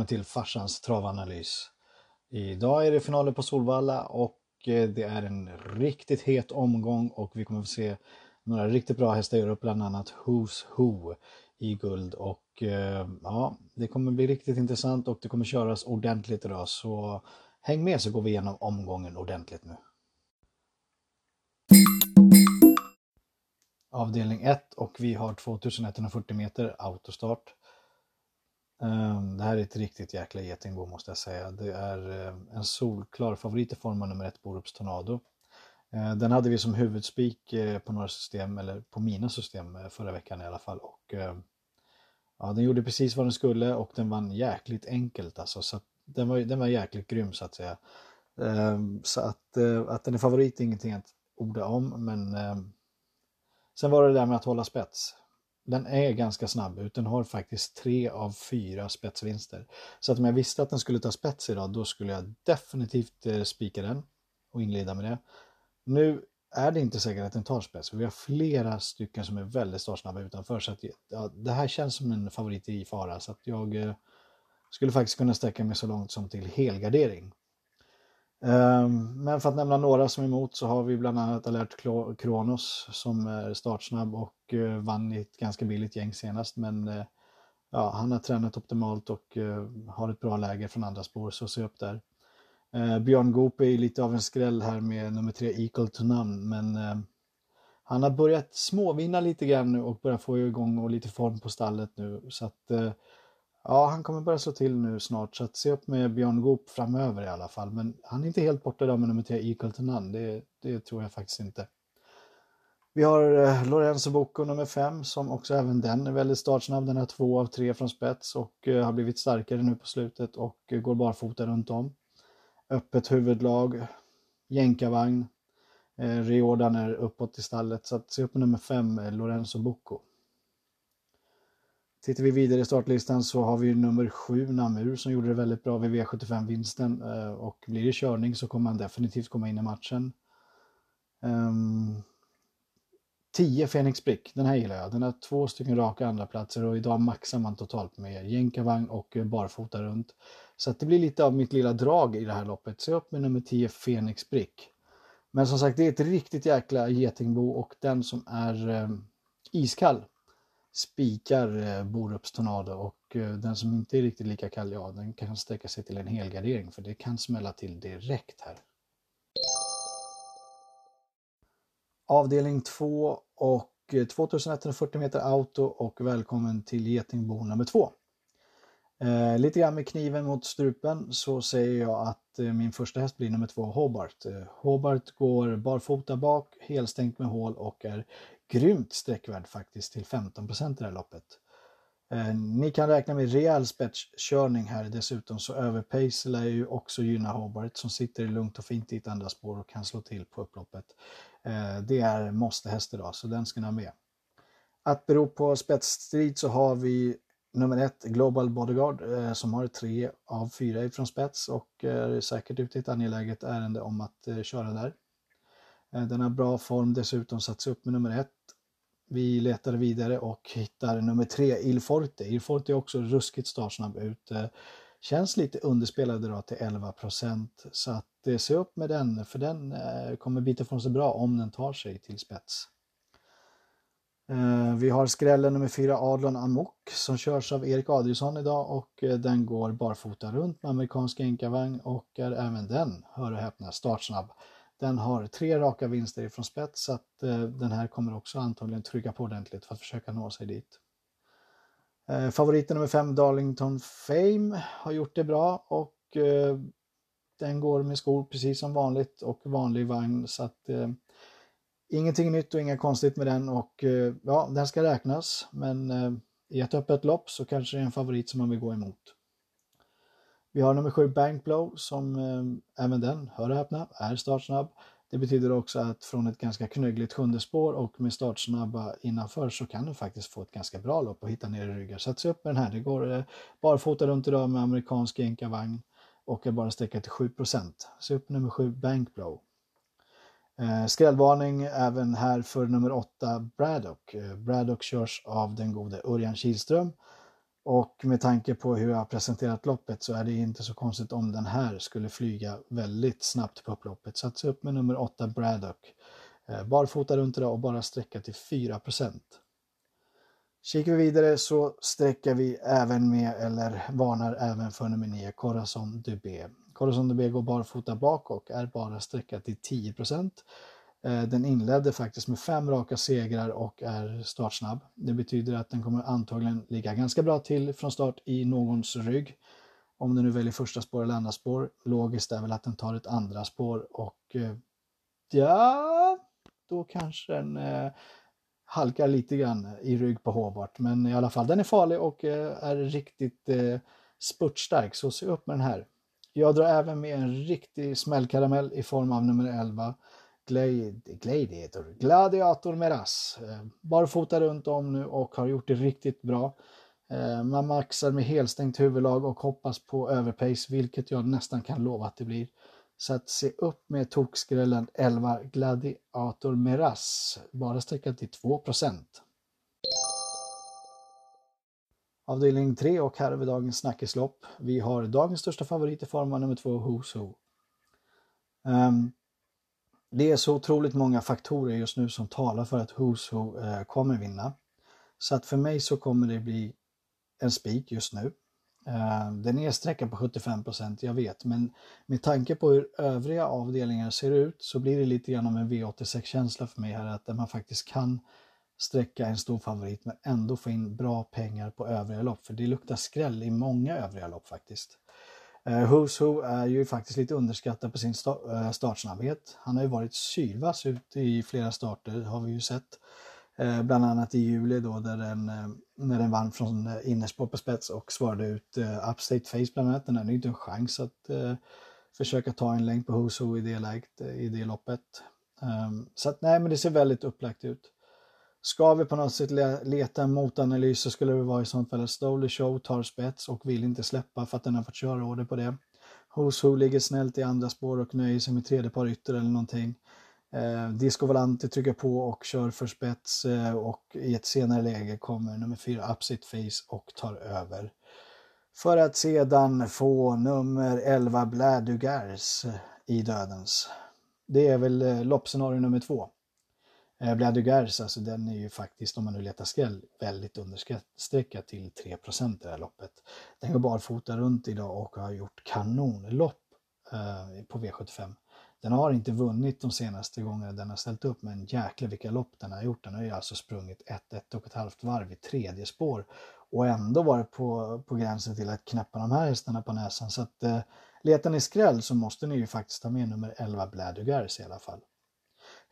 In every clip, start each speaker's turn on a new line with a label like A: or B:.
A: Välkommen till farsans travanalys. Idag är det finaler på Solvalla och eh, det är en riktigt het omgång och vi kommer att få se några riktigt bra hästar göra upp, bland annat Who's Who i guld och eh, ja, det kommer bli riktigt intressant och det kommer köras ordentligt idag så häng med så går vi igenom omgången ordentligt nu. Avdelning 1 och vi har 2140 meter autostart. Ehm, det här är ett riktigt jäkla getingbo måste jag säga. Det är eh, en solklar favorit i form av nummer ett Borups Tornado. Ehm, den hade vi som huvudspik eh, på några system, eller på mina system eh, förra veckan i alla fall. Och, ja, den gjorde precis vad den skulle och den vann jäkligt enkelt alltså. Så den, var, den var jäkligt grym så att säga. Ehm, så att, att den är favorit är ingenting att orda om men sen var det där med att hålla spets den är ganska snabb ut. Den har faktiskt tre av fyra spetsvinster. Så att om jag visste att den skulle ta spets idag, då skulle jag definitivt eh, spika den och inleda med det. Nu är det inte säkert att den tar spets, för vi har flera stycken som är väldigt startsnabba utanför. Så att, ja, det här känns som en favorit i fara, så att jag eh, skulle faktiskt kunna sträcka mig så långt som till helgardering. Ehm, men för att nämna några som är emot så har vi bland annat Alert Kronos som är startsnabb och eh, vann i ett ganska billigt gäng senast. Men eh, ja, han har tränat optimalt och eh, har ett bra läge från andra spår, så se upp där. Björn Goop är lite av en skräll här med nummer tre Equal to None, men han har börjat småvinna lite grann nu och börjar få igång och lite form på stallet nu. Så att Ja, han kommer börja slå till nu snart, så att se upp med Björn Goop framöver i alla fall. Men han är inte helt borta idag med nummer tre, Equal to None. Det, det tror jag faktiskt inte. Vi har eh, Lorenzo Bocco nummer fem som också även den är väldigt startsnabb. Den har två av tre från spets och eh, har blivit starkare nu på slutet och eh, går barfota runt om. Öppet huvudlag, jänkarvagn. Eh, Riordan är uppåt i stallet så att se upp med nummer fem, eh, Lorenzo Bocco. Tittar vi vidare i startlistan så har vi nummer sju Namur som gjorde det väldigt bra vid V75-vinsten eh, och blir det körning så kommer han definitivt komma in i matchen. Ehm, um, 10 Fenix Brick, den här gillar jag. Den har två stycken raka andra platser och idag maxar man totalt med jänkarvagn och barfota runt. Så att det blir lite av mitt lilla drag i det här loppet. Se upp med nummer 10 Fenix Brick. Men som sagt, det är ett riktigt jäkla getingbo och den som är eh, iskall spikar eh, Borups Tornado och eh, den som inte är riktigt lika kall, ja den kan sträcka sig till en helgardering för det kan smälla till direkt här. Avdelning 2 och eh, 2140 meter auto och välkommen till Getingbo nummer 2. Eh, lite grann med kniven mot strupen så säger jag att Eh, min första häst blir nummer två Hobart. Eh, Hobart går barfota bak, helstängt med hål och är grymt sträckvärd faktiskt till 15 i det här loppet. Eh, ni kan räkna med rejäl spetskörning här dessutom så överpace lär ju också gynna Hobart som sitter lugnt och fint i ett andra spår och kan slå till på upploppet. Det är måste-häst idag så den ska ni ha med. Att bero på spetsstrid så har vi nummer ett Global Bodyguard eh, som har tre av fyra ifrån spets och eh, är säkert ute i ett angeläget ärende om att eh, köra där. Eh, den har bra form dessutom, satts upp med nummer ett vi letar vidare och hittar nummer tre, Il Forte. Il Forte är också ruskigt startsnabb ut. Känns lite underspelad idag till 11 procent. Så att se upp med den, för den kommer bita från sig bra om den tar sig till spets. Eh, vi har skrällen nummer fyra, Adlon Amok, som körs av Erik Adriusson idag och eh, den går barfota runt med amerikansk enkavagn och är även den, hör och häpna, startsnabb. Den har tre raka vinster ifrån spets så att eh, den här kommer också antagligen trycka på ordentligt för att försöka nå sig dit. Favoriten nummer 5 Darlington Fame har gjort det bra och den går med skor precis som vanligt och vanlig vagn så att eh, ingenting nytt och inget konstigt med den och eh, ja, den ska räknas men eh, i ett öppet lopp så kanske det är en favorit som man vill gå emot. Vi har nummer 7 Bankblow som eh, även den, hör och häpna, är startsnabb. Det betyder också att från ett ganska knöggligt sjunde spår och med startsnabba innanför så kan du faktiskt få ett ganska bra lopp och hitta ner i ryggen. Så sig se upp med den här. Det går eh, barfota runt idag med amerikansk enkavagn och är bara sträcka till 7% Se upp nummer 7 Bankblow. Eh, skrällvarning även här för nummer 8 Braddock. Eh, Braddock körs av den gode Örjan Kihlström Och med tanke på hur jag har presenterat loppet så är det inte så konstigt om den här skulle flyga väldigt snabbt på upploppet. Satsa upp med nummer 8 Braddock. Eh, barfota runt idag och bara sträcka till 4% Kikar vi vidare så sträcker vi även med, eller varnar även för nummer 9, Corazon Dubé. Corazon de går barfota bak och är bara sträckat till 10 eh, Den inledde faktiskt med fem raka segrar och är startsnabb. Det betyder att den kommer antagligen ligga ganska bra till från start i någons rygg. Om den nu väljer första spår eller andra spår. Logiskt är väl att den tar ett andra spår och eh, ja, då kanske den eh, halkar lite grann i rygg på Håvart. Men i alla fall, den är farlig och eh, är riktigt eh, spurtstark, så se upp med den här. Jag drar även med en riktig smällkaramell i form av nummer 11. Gladiator, Gladiator Meras. Eh, barfota runt om nu och har gjort det riktigt bra. Eh, man maxar med helstängt huvudlag och hoppas på överpace, vilket jag nästan kan lova att det blir. Så att se upp med tokskrällen 11 Gladiator Meras, bara sträckat till 2 Avdelning 3 och här har vi dagens snackislopp. Vi har dagens största favorit i form av nummer 2 Who's Who. Um, det är så otroligt många faktorer just nu som talar för att Who's Who uh, kommer vinna. Så att för mig så kommer det bli en spik just nu. Uh, den är sträckad på 75 procent, jag vet, men med tanke på hur övriga avdelningar ser ut så blir det lite grann av en V86-känsla för mig här, att man faktiskt kan sträcka en stor favorit men ändå få in bra pengar på övriga lopp, för det luktar skräll i många övriga lopp faktiskt. Eh, Who's Who är ju faktiskt lite underskattad på sin eh, startsnabbhet. Han har ju varit sylvass ute i flera starter, har vi ju sett. Eh, bland annat i juli då där den, eh, när den vann från eh, innerspår på spets och svarade ut eh, Upstate Face bland annat. Den hade ju inte en chans att försöka ta en längd på Who's i det läget, i det loppet. Um, så att nej, men det ser väldigt upplagt ut. Ska vi på något sätt leta en motanalys så skulle det vara i sånt fall att Stoley Show tar spets och vill inte släppa för att den har fått köra order på det. Who's ligger snällt i andra spår och nöjer sig med tredje par ytter eller någonting. Eh, Disco Volante trycker på och kör för spets eh, och i ett senare läge kommer nummer 4 Upsit Face och tar över. För att sedan få nummer 11 Bladugars i dödens. Det är väl eh, loppscenario nummer två. Eh, Bladugars, alltså den är ju faktiskt, om man nu letar skräll, väldigt understreckad till 3 i det här loppet. Den går barfota runt idag och har gjort kanonlopp eh, på V75. Den har inte vunnit de senaste gångerna den har ställt upp, men jäklar vilka lopp den har gjort. Den har ju alltså sprungit ett, ett och ett halvt varv i tredje spår och ändå varit på, på gränsen till att knäppa de här hästarna på näsan. Så att eh, letar ni skräll så måste ni ju faktiskt ta med nummer 11 Bladugars i alla fall.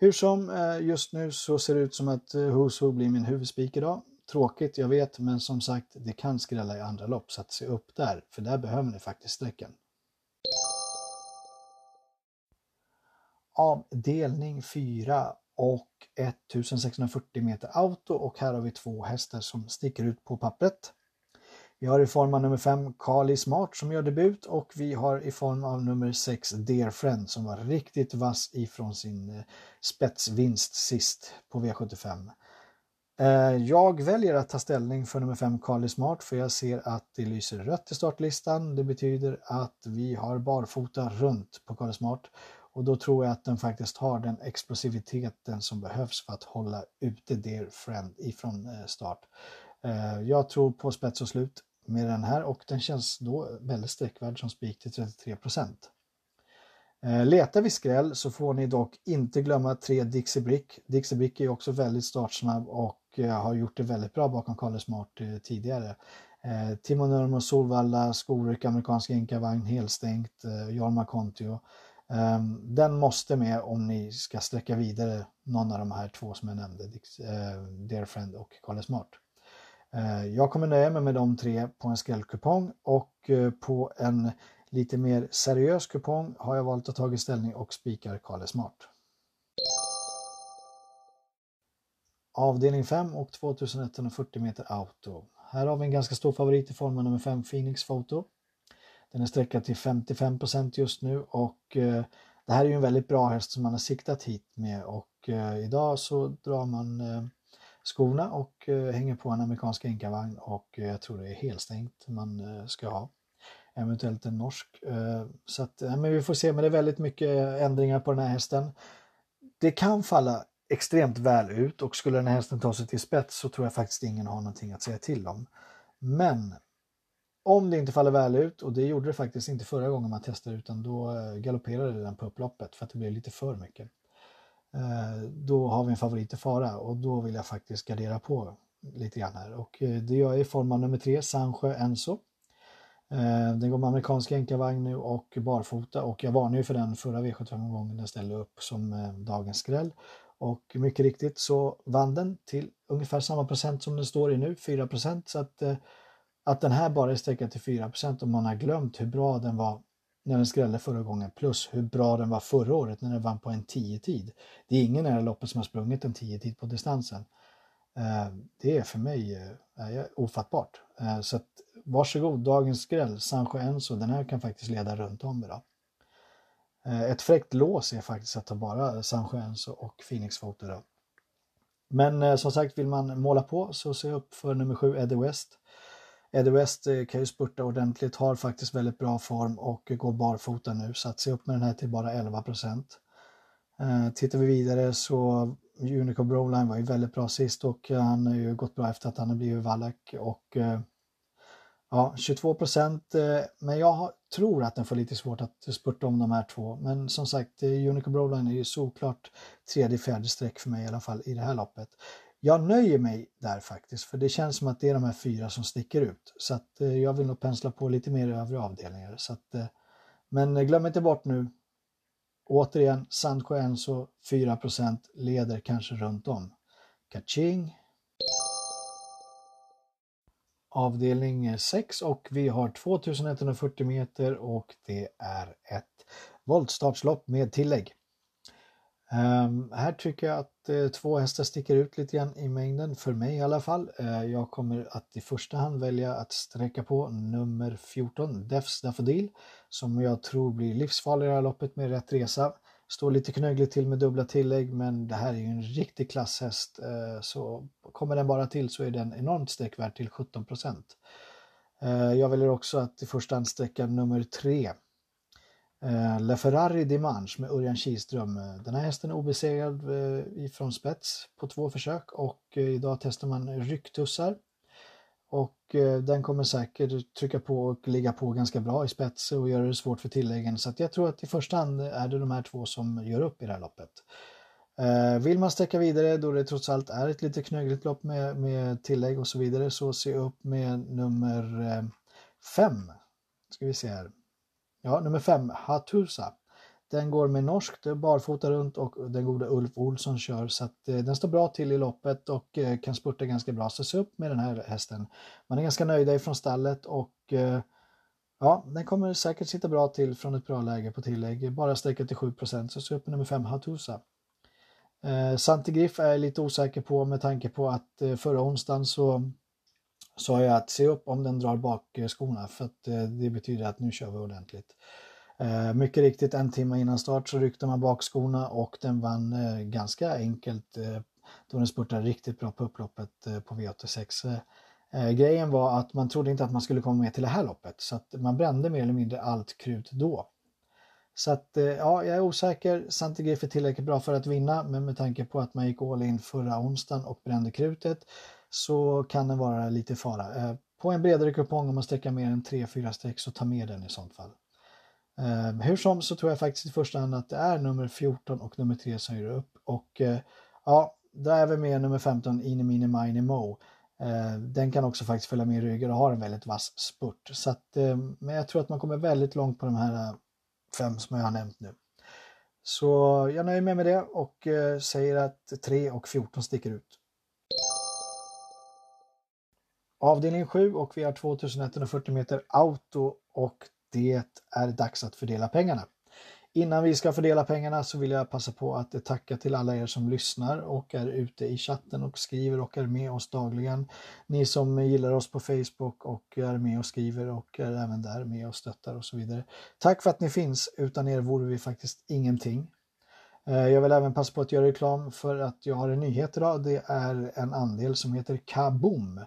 A: Hur som, eh, just nu så ser det ut som att eh, Who's Who blir min huvudspik idag. Tråkigt, jag vet, men som sagt, det kan skrälla i andra lopp, så att se upp där, för där behöver ni faktiskt sträckan. avdelning 4 och 1640 meter auto och här har vi två hästar som sticker ut på pappret. Vi har i form av nummer 5 Kali Smart som gör debut och vi har i form av nummer 6 Dear Friend som var riktigt vass ifrån sin eh, spetsvinst sist på V75. Eh, jag väljer att ta ställning för nummer 5 Kali Smart för jag ser att det lyser rött i startlistan. Det betyder att vi har barfota runt på Kali Smart och då tror jag att den faktiskt har den explosiviteten som behövs för att hålla ute Dear Friend ifrån eh, start. Jag tror på spets och slut med den här och den känns då väldigt sträckvärd som spik till 33 procent. Eh, letar vi skräll så får ni dock inte glömma tre Dixie Brick. Dixie Brick är också väldigt startsnabb och eh, har gjort det väldigt bra bakom Kalle Smart eh, tidigare. Timo Nurmo, Solvalla, Skoryck, amerikansk enkavagn, helstängt, Jorma Kontio. Ehm, den måste med om ni ska sträcka vidare någon av de här två som jag nämnde, Dear Friend och Kalle Smart. Eh, jag kommer nöja mig med de tre på en skrällkupong och eh, på en lite mer seriös kupong har jag valt att ta ställning och spikar Kale Smart. Avdelning 5 och 2140 meter auto. Här har vi en ganska stor favorit i form nummer 5 Phoenix Photo. Den är sträckad till 55% just nu och eh, det här är ju en väldigt bra häst som man har siktat hit med och idag så drar man skorna och eh, hänger på en amerikansk enkavagn och eh, jag tror det är helstängt man eh, ska ha. Eventuellt en norsk. Eh, så att, men vi får se, men det är väldigt mycket ändringar på den här hästen. Det kan falla extremt väl ut och skulle den här hästen ta sig till spets så tror jag faktiskt ingen har någonting att säga till om. Men om det inte faller väl ut, och det gjorde det faktiskt inte förra gången man testade utan då galopperade den på upploppet för att det blev lite för mycket. Eh, då har vi en favorit i fara och då vill jag faktiskt gardera på lite grann här och eh, det gör jag i form av nummer tre, Sandsjö Enso. Eh, den går med amerikansk enkavagn nu och barfota och jag varnade ju för den förra V75-omgången den ställde upp som dagens skräll. Och mycket riktigt så vann den till ungefär samma procent som den står i nu, 4% så att att den här bara är sträckad till 4% och man har glömt hur bra den var när den skrällde förra gången plus hur bra den var förra året när den vann på en 10-tid. Det är ingen i det här loppet som har sprungit en 10-tid på distansen. Eh, det är för mig eh, ofattbart. Eh, så att, varsågod, dagens skräll, Sancho Enso, den här kan faktiskt leda runt om idag. Ett fräckt lås är faktiskt att ta bara Sancho Enso och Phoenix Photo då. Men som sagt, vill man måla på så se upp för nummer 7 Eddie West. Eddie West eh, kan ju spurta ordentligt, har faktiskt väldigt bra form och går barfota nu så att se upp med den här till bara 11 procent. Eh, tittar vi vidare så Unico Broline var ju väldigt bra sist och eh, han har ju gått bra efter att han har blivit Wallach och eh, ja, 22 procent. Eh, men jag tror att den får lite svårt att spurta om de här två. Men som sagt, Unico Broline är ju såklart tredje, fjärde streck för mig i alla fall i det här loppet jag nöjer mig där faktiskt, för det känns som att det är de här fyra som sticker ut. Så att eh, jag vill nog pensla på lite mer i övriga avdelningar. Så att, eh, men eh, glöm inte bort nu, återigen, Sandsjö Enso 4% leder kanske runt om. Kaching! Avdelning 6 och vi har 2140 meter och det är ett voltstartslopp med tillägg. Um, här tycker jag att uh, två hästar sticker ut lite grann i mängden, för mig i alla fall. Uh, jag kommer att i första hand välja att sträcka på nummer 14, Defs Daffodil, som jag tror blir livsfarlig i det här loppet med rätt resa. Står lite knögligt till med dubbla tillägg, men det här är ju en riktig klasshäst. Uh, så kommer den bara till så är den enormt sträckvärd till 17 procent. Jag väljer också att i första hand sträcka nummer 3, Eh, Le Ferrari Dimanche med Örjan Kihlström. Eh, den här hästen är obesegrad eh, från spets på två försök och eh, idag testar man rycktussar. Och den kommer säkert trycka på och ligga på ganska bra i spets och göra det svårt för tilläggen. Så jag tror att i första hand är det de här två som gör upp i det här loppet. Vill man sträcka vidare då det trots allt är ett lite knögligt lopp med, med tillägg och så vidare så se upp med nummer fem. Ska vi se här. Ja, nummer fem, Hatusa. Den går med norskt barfota runt och den gode Ulf Olsson kör så att eh, den står bra till i loppet och eh, kan spurta ganska bra. Så se upp med den här hästen. Man är ganska nöjda ifrån stallet och eh, ja, den kommer säkert sitta bra till från ett bra läge på tillägg. Bara sträcka till 7 så se upp med nummer 5 Hatusa. Eh, Santigriff är jag lite osäker på med tanke på att eh, förra onsdagen så sa jag att se upp om den drar bak eh, skorna för att eh, det betyder att nu kör vi ordentligt. Eh, mycket riktigt en timme innan start så ryckte man bak skorna och den vann ganska enkelt då den spurtade riktigt bra på upploppet på V86. Grejen var att man trodde inte att man skulle komma med till det här loppet så att man brände mer eller mindre allt krut då. Så att ja, jag är osäker. Santigriff är tillräckligt bra för att vinna men med tanke på att man gick all in förra onsdagen och brände krutet så kan den vara lite fara. Eh, på en bredare kupong om man sträcker mer än 3-4 streck så ta med den i sånt fall. Eh, hur som så tror jag faktiskt i första hand att det är nummer 14 och nummer 3 som gör upp. Och eh, ja, där är vi med nummer 15, Ini Mini Mini Mo. Den kan också faktiskt följa med i ryggen och har en väldigt vass spurt. Så att, men jag tror att man kommer väldigt långt på de här fem som jag har nämnt nu. Så jag nöjer mig med det och säger att 3 och 14 sticker ut. Avdelning 7 och vi har 2140 meter auto och det är dags att fördela pengarna. Innan vi ska fördela pengarna så vill jag passa på att tacka till alla er som lyssnar och är ute i chatten och skriver och är med oss dagligen. Ni som gillar oss på Facebook och är med och skriver och är även där med och stöttar och så vidare. Tack för att ni finns, utan er vore vi faktiskt ingenting. Eh, jag vill även passa på att göra reklam för att jag har en nyhet idag. Det är en andel som heter Kaboom.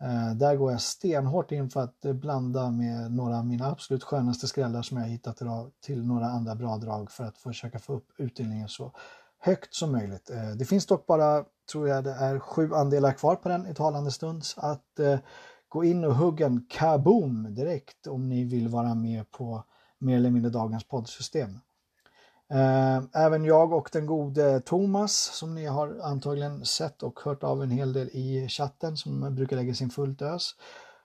A: Eh, där går jag stenhårt in för att blanda med några av mina absolut skönaste skrällar som jag hittat idag till några andra bra drag för att försöka få upp utdelningen så högt som möjligt. Eh, det finns dock bara, tror jag det är sju andelar kvar på den i talande stund. Att eh, gå in och hugga en kaboom direkt om ni vill vara med på mer eller mindre dagens poddsystem. Ehm, även jag och den gode Thomas som ni har antagligen sett och hört av en hel del i chatten som brukar lägga sin fullt ös.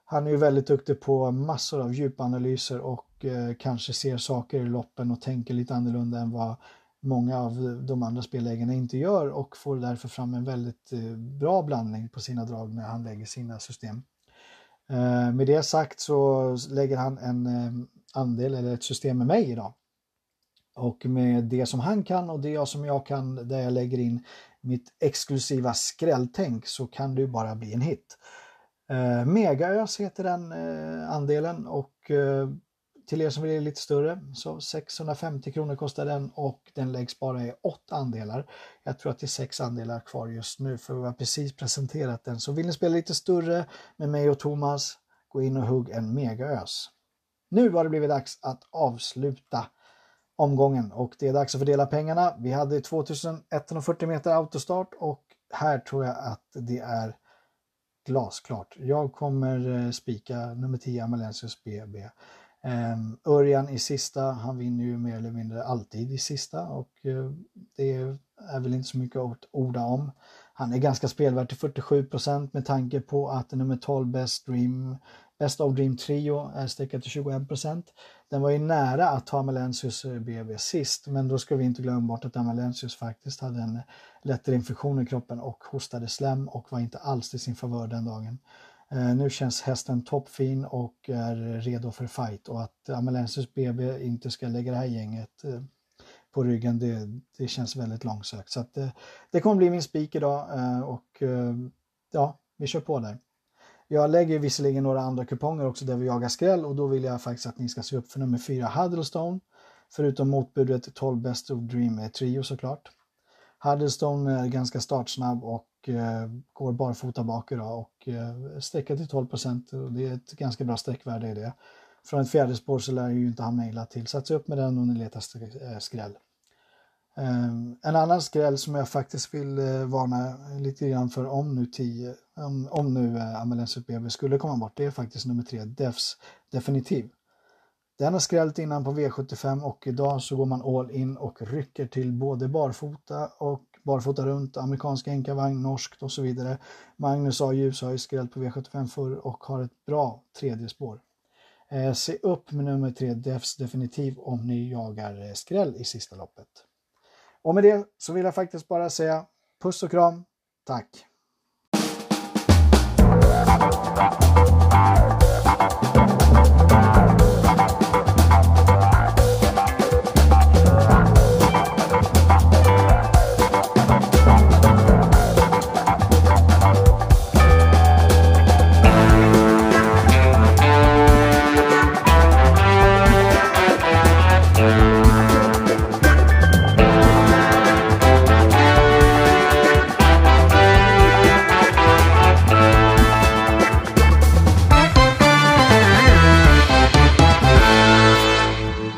A: Han är ju väldigt duktig på massor av djupanalyser och eh, kanske ser saker i loppen och tänker lite annorlunda än vad många av de andra spelägarna inte gör och får därför fram en väldigt eh, bra blandning på sina drag när han lägger sina system. Ehm, med det sagt så lägger han en eh, andel eller ett system med mig idag. Och med det som han kan och det som jag kan där jag lägger in mitt exklusiva skrälltänk så kan det ju bara bli en hit. Eh, Megaös heter den eh, andelen och eh, till er som vill lite större så 650 kronor kostar den och den läggs bara i åtta andelar. Jag tror att det är sex andelar kvar just nu för vi har precis presenterat den. Så vill ni spela lite större med mig och Thomas, gå in och hugg en megaös. Nu har det blivit dags att avsluta omgången och det är dags att fördela pengarna. Vi hade 2140 meter autostart och här tror jag att det är glasklart. Jag kommer eh, spika nummer 10 Amalensius BB. Um, ehm, Örjan i sista, han vinner ju mer eller mindre alltid i sista och uh, det är väl inte så mycket att orda om. Han är ganska spelvärd till 47 procent med tanke på att nummer 12 Best Dream Best of Dream Trio är streckat till 21% Den var ju nära att ta Melensius BB eh, sist, men då ska vi inte glömma bort att Melensius faktiskt hade en lättare infektion i kroppen och hostade slem och var inte alls i sin favör den dagen. Eh, nu känns hästen toppfin och är redo för fight och att Amalensius BB inte ska lägga det här gänget eh, på ryggen, det, det känns väldigt långsökt. Så att, det kommer bli min spik idag och ja, vi kör på där. Jag lägger visserligen några andra kuponger också där vi jagar skräll och då vill jag faktiskt att ni ska se upp för nummer 4 Huddlestone. Förutom motbudet 12 Best of Dream Trio såklart. Huddlestone är ganska startsnabb och eh, går barfota bak idag och eh, sträcker till 12 procent och det är ett ganska bra sträckvärde i det. Från ett fjärde spår så lär ju inte hamna illa till. Satsa upp med den om ni letar eh, skräll. Ehm, en annan skräll som jag faktiskt vill eh, varna lite grann för om nu 10, om, om nu eh, uh, BB skulle komma bort, det är faktiskt nummer 3, Defs Definitiv. Den har skrällt innan på V75 och idag så går man all in och rycker till både barfota och barfota runt, amerikanska enkavagn, norskt och så vidare. Magnus A. Ljus har ju skrällt på V75 förr och har ett bra tredje spår. Eh, se upp med nummer 3 Defs Definitiv om ni jagar eh, skräll i sista loppet. Och med det så vill jag faktiskt bara säga puss och kram. Tack!